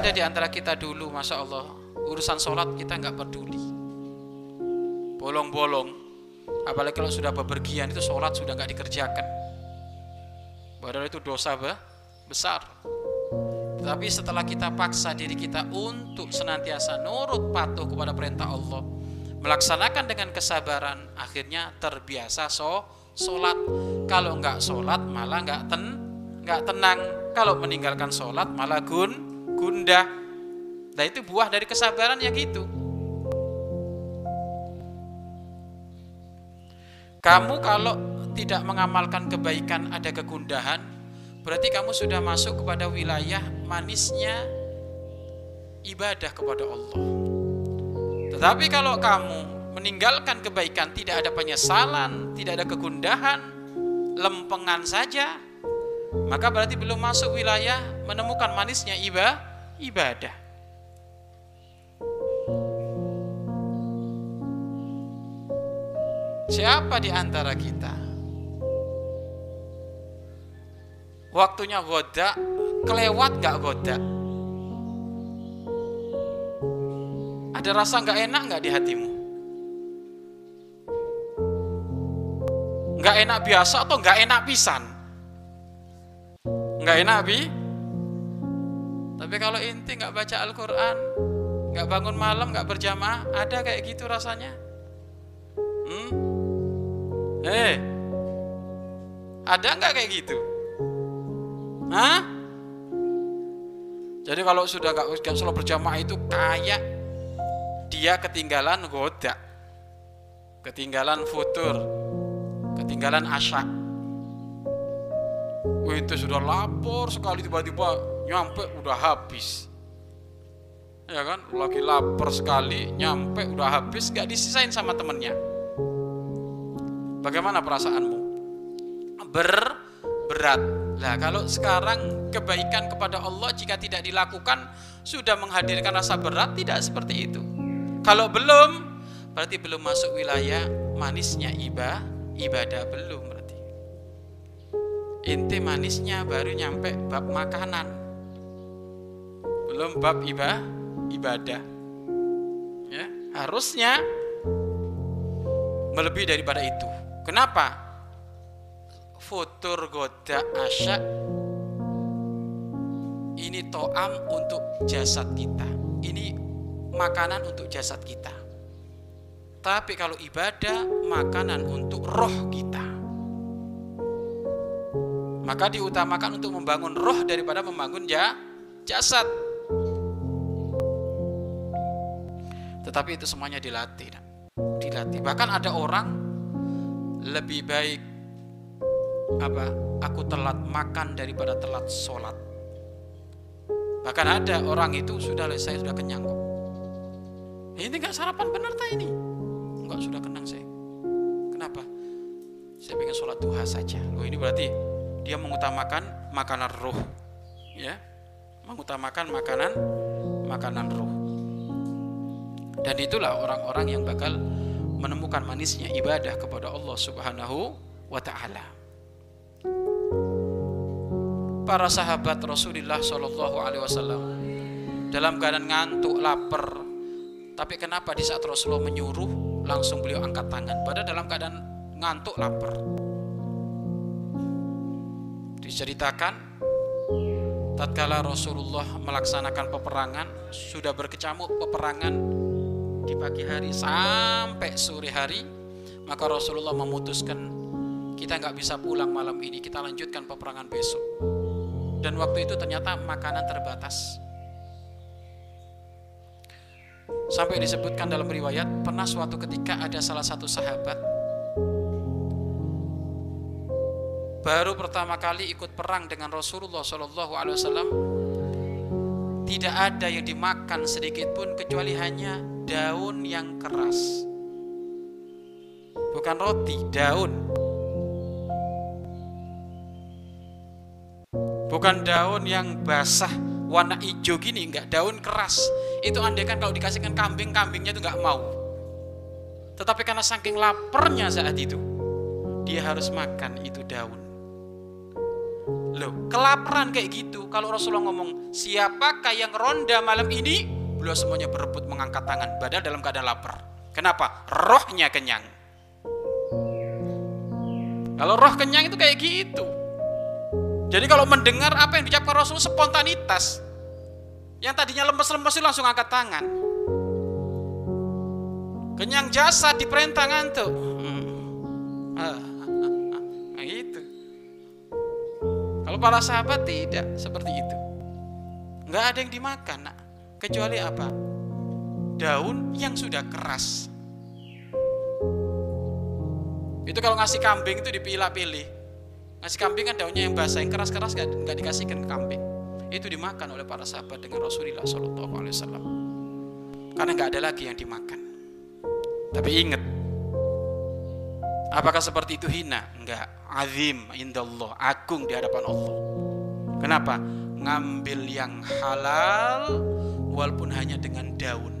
ada di antara kita dulu, masya Allah, urusan sholat kita nggak peduli. Bolong-bolong, apalagi kalau sudah bepergian itu sholat sudah nggak dikerjakan. Padahal itu dosa besar. Tapi setelah kita paksa diri kita untuk senantiasa nurut patuh kepada perintah Allah, melaksanakan dengan kesabaran, akhirnya terbiasa so sholat. Kalau nggak sholat malah nggak ten nggak tenang. Kalau meninggalkan sholat malah gun gundah. Nah itu buah dari kesabaran ya gitu. Kamu kalau tidak mengamalkan kebaikan ada kegundahan, berarti kamu sudah masuk kepada wilayah manisnya ibadah kepada Allah. Tetapi kalau kamu meninggalkan kebaikan tidak ada penyesalan, tidak ada kegundahan, lempengan saja, maka berarti belum masuk wilayah menemukan manisnya ibadah. Siapa di antara kita? Waktunya goda kelewat gak goda ada rasa gak enak gak di hatimu? Gak enak biasa atau gak enak pisan? Gak enak bi tapi kalau inti gak baca Al-Quran gak bangun malam gak berjamaah ada kayak gitu rasanya hmm? eh ada nggak kayak gitu Hah? Jadi kalau sudah gak sholat berjamaah itu kayak dia ketinggalan goda, ketinggalan futur, ketinggalan asya. Wih, itu sudah lapor sekali tiba-tiba nyampe udah habis. Ya kan, lagi lapar sekali, nyampe udah habis, gak disisain sama temennya. Bagaimana perasaanmu? Ber berat. Nah, kalau sekarang kebaikan kepada Allah jika tidak dilakukan sudah menghadirkan rasa berat, tidak seperti itu. Kalau belum, berarti belum masuk wilayah manisnya ibadah, ibadah belum berarti. Inti manisnya baru nyampe bab makanan. Belum bab ibadah, ibadah. Ya, harusnya melebihi daripada itu. Kenapa? futur goda asya ini to'am untuk jasad kita ini makanan untuk jasad kita tapi kalau ibadah makanan untuk roh kita maka diutamakan untuk membangun roh daripada membangun ja, jasad tetapi itu semuanya dilatih dilatih. Bahkan ada orang lebih baik apa aku telat makan daripada telat sholat. Bahkan ada orang itu sudah saya sudah kenyang kok. Ini nggak sarapan benar tak ini? Nggak sudah kenyang saya. Kenapa? Saya pengen sholat duha saja. Oh ini berarti dia mengutamakan makanan roh ya. Mengutamakan makanan makanan roh dan itulah orang-orang yang bakal menemukan manisnya ibadah kepada Allah Subhanahu wa taala para sahabat Rasulullah Shallallahu Alaihi Wasallam dalam keadaan ngantuk, lapar, tapi kenapa di saat Rasulullah menyuruh langsung beliau angkat tangan? Pada dalam keadaan ngantuk, lapar. Diceritakan tatkala Rasulullah melaksanakan peperangan sudah berkecamuk peperangan di pagi hari sampai sore hari maka Rasulullah memutuskan kita nggak bisa pulang malam ini kita lanjutkan peperangan besok dan waktu itu ternyata makanan terbatas. Sampai disebutkan dalam riwayat pernah suatu ketika ada salah satu sahabat baru pertama kali ikut perang dengan Rasulullah Shallallahu Alaihi Wasallam tidak ada yang dimakan sedikit pun kecuali hanya daun yang keras. Bukan roti daun. Bukan daun yang basah warna hijau gini enggak. Daun keras. Itu andaikan kalau dikasihkan kambing kambingnya itu enggak mau. Tetapi karena saking laparnya saat itu dia harus makan itu daun. Loh, kelaparan kayak gitu. Kalau Rasulullah ngomong, siapakah yang ronda malam ini? Beliau semuanya berebut mengangkat tangan. Padahal dalam keadaan lapar. Kenapa? Rohnya kenyang. Kalau roh kenyang itu kayak gitu. Jadi kalau mendengar apa yang diucapkan Rasul spontanitas. Yang tadinya lemes-lemes itu langsung angkat tangan. Kenyang jasa diperintah ngantuk. Hmm. Ah, ah, ah, nah, gitu. Kalau para sahabat tidak seperti itu. Nggak ada yang dimakan, nak. Kecuali apa? Daun yang sudah keras. Itu kalau ngasih kambing itu dipilah-pilih. Ngasih kambing kan daunnya yang basah, yang keras-keras nggak, nggak dikasihkan ke kambing. Itu dimakan oleh para sahabat dengan Rasulullah Shallallahu Alaihi Wasallam. Karena nggak ada lagi yang dimakan. Tapi ingat, apakah seperti itu hina? Enggak. Azim indallah, agung di hadapan Allah. Kenapa? Ngambil yang halal walaupun hanya dengan daun